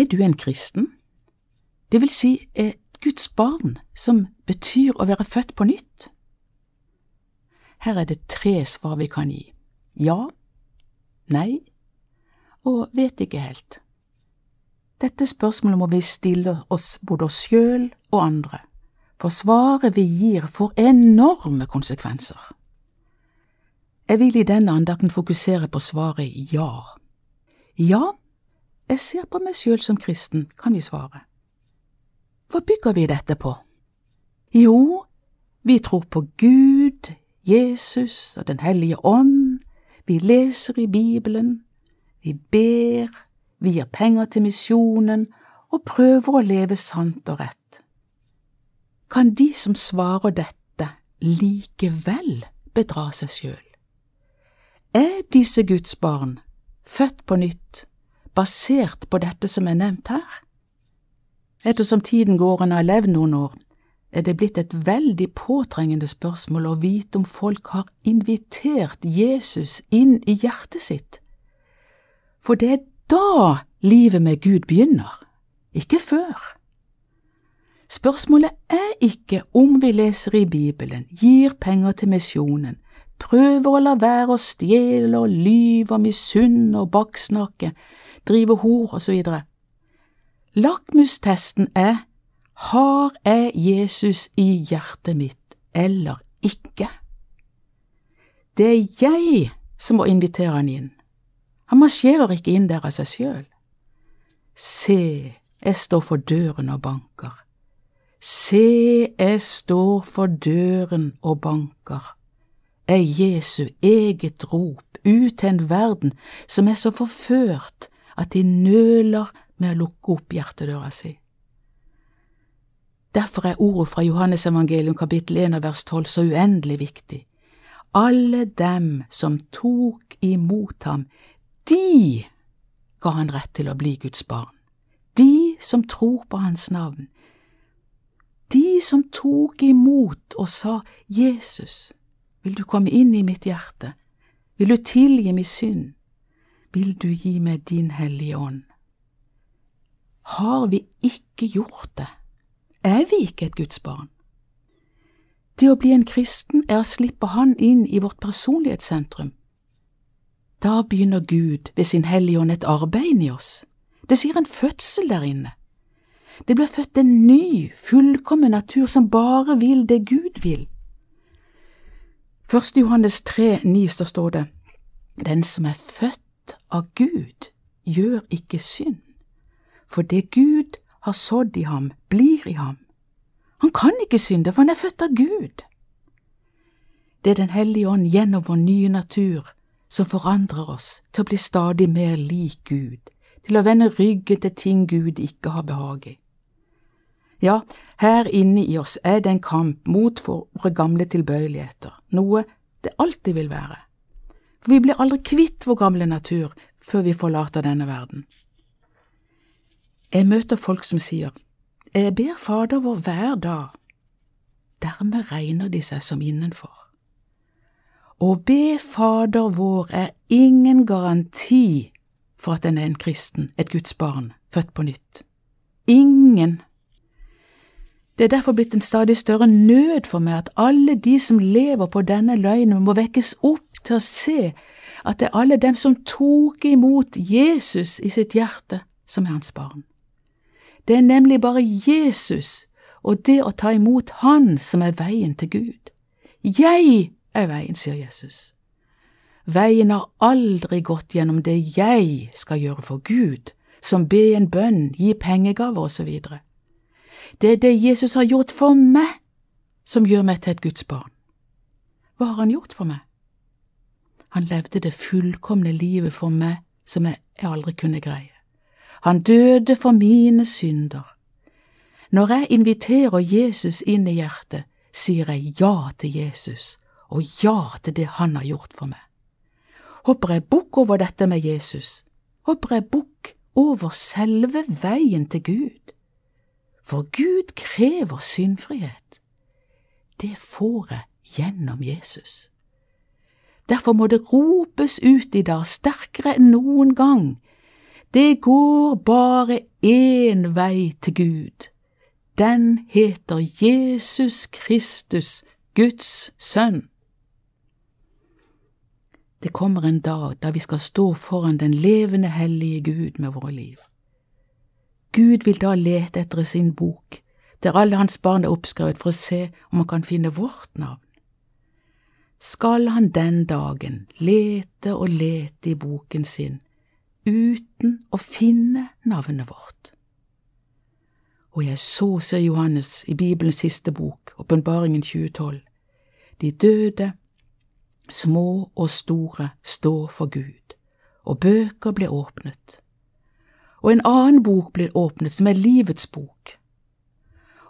Er du en kristen? Det vil si et Guds barn, som betyr å være født på nytt? Her er det tre svar vi kan gi. Ja, nei og vet ikke helt. Dette spørsmålet må vi stille oss både oss sjøl og andre, for svaret vi gir får enorme konsekvenser. Jeg vil i denne andakten fokusere på svaret ja. Ja, jeg ser på meg sjøl som kristen, kan vi svare. Hva bygger vi dette på? Jo, vi tror på Gud, Jesus og Den hellige ånd, vi leser i Bibelen, vi ber, vi gir penger til misjonen og prøver å leve sant og rett. Kan de som svarer dette, likevel bedra seg sjøl? Er disse Guds barn født på nytt, basert på dette som er nevnt her? Ettersom tiden går en har levd noen år, er det blitt et veldig påtrengende spørsmål å vite om folk har invitert Jesus inn i hjertet sitt. For det er da livet med Gud begynner, ikke før. Spørsmålet er ikke om vi leser i Bibelen, gir penger til misjonen, prøver å la være å stjele og lyve og misunne og baksnakke, drive hor osv. Lakmustesten er har jeg Jesus i hjertet mitt eller ikke? Det er jeg som må invitere han inn. Han marsjerer ikke inn der av seg sjøl. Se, jeg står for døren og banker. Se, jeg står for døren og banker er Jesu eget rop ut til en verden som er så forført at de nøler med å lukke opp hjertedøra si. Derfor er ordet fra Johannes evangelium kapittel 1 vers 12 så uendelig viktig. Alle dem som tok imot ham, de ga han rett til å bli Guds barn. De som tror på hans navn. De som tok imot og sa Jesus, vil du komme inn i mitt hjerte? Vil du tilgi min synd? Vil du gi meg din Hellige Ånd? Har vi ikke gjort det, er vi ikke et Guds barn. Det å bli en kristen er å slippe Han inn i vårt personlighetssentrum. Da begynner Gud ved sin Hellige Ånd et arbeid inni oss. Det sier en fødsel der inne. Det blir født en ny, fullkommen natur som bare vil det Gud vil. Første Johannes 3, 9 står det, Den som er født av Gud, gjør ikke synd, for det Gud har sådd i ham, blir i ham. Han kan ikke synde, for han er født av Gud. Det er Den hellige ånd gjennom vår nye natur som forandrer oss til å bli stadig mer lik Gud, til å vende ryggen til ting Gud ikke har behag i. Ja, her inne i oss er det en kamp mot våre gamle tilbøyeligheter, noe det alltid vil være. For vi blir aldri kvitt vår gamle natur før vi forlater denne verden. Jeg møter folk som sier, jeg ber Fader vår hver dag. Dermed regner de seg som innenfor. Å be Fader vår er ingen garanti for at en er en kristen, et Guds barn, født på nytt. Ingen det er derfor blitt en stadig større nød for meg at alle de som lever på denne løgnen, må vekkes opp til å se at det er alle dem som tok imot Jesus i sitt hjerte, som er hans barn. Det er nemlig bare Jesus og det å ta imot Han som er veien til Gud. Jeg er veien, sier Jesus. Veien har aldri gått gjennom det jeg skal gjøre for Gud, som be en bønn, gi pengegaver osv. Det er det Jesus har gjort for meg, som gjør meg til et Guds barn. Hva har han gjort for meg? Han levde det fullkomne livet for meg som jeg aldri kunne greie. Han døde for mine synder. Når jeg inviterer Jesus inn i hjertet, sier jeg ja til Jesus og ja til det han har gjort for meg. Hopper jeg bukk over dette med Jesus, hopper jeg bukk over selve veien til Gud. For Gud krever syndfrihet. Det får jeg gjennom Jesus. Derfor må det ropes ut i dag sterkere enn noen gang. Det går bare én vei til Gud. Den heter Jesus Kristus, Guds sønn. Det kommer en dag da vi skal stå foran den levende, hellige Gud med våre liv. Gud vil da lete etter sin bok, der alle hans barn er oppskrevet for å se om han kan finne vårt navn. Skal han den dagen lete og lete i boken sin uten å finne navnet vårt? Og jeg så, sier Johannes i Bibelens siste bok, Åpenbaringen 2012, de døde, små og store, står for Gud, og bøker ble åpnet. Og en annen bok ble åpnet, som er livets bok.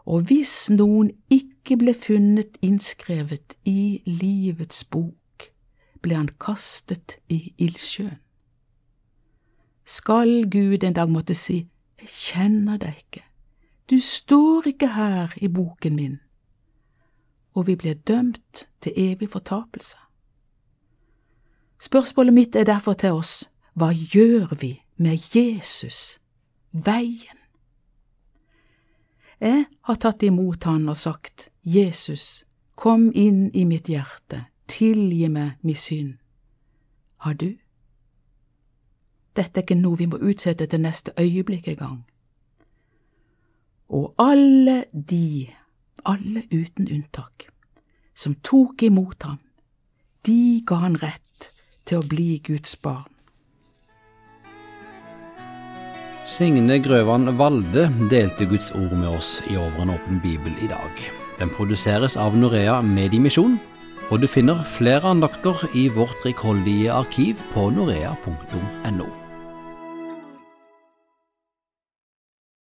Og hvis noen ikke ble funnet innskrevet i livets bok, ble han kastet i ildsjøen. Skal Gud en dag måtte si, Jeg kjenner deg ikke, du står ikke her i boken min, og vi blir dømt til evig fortapelse. Spørsmålet mitt er derfor til oss, hva gjør vi med Jesus, veien? Jeg har tatt imot han og sagt, Jesus, kom inn i mitt hjerte, tilgi meg min synd. Har du? Dette er ikke noe vi må utsette til neste øyeblikk engang. Og alle de, alle uten unntak, som tok imot ham, de ga han rett til å bli Guds barn. Signe Grøvan Valde delte Guds ord med oss i Over en åpen bibel i dag. Den produseres av Norea Mediemisjon, og du finner flere andakter i vårt rikholdige arkiv på norea.no.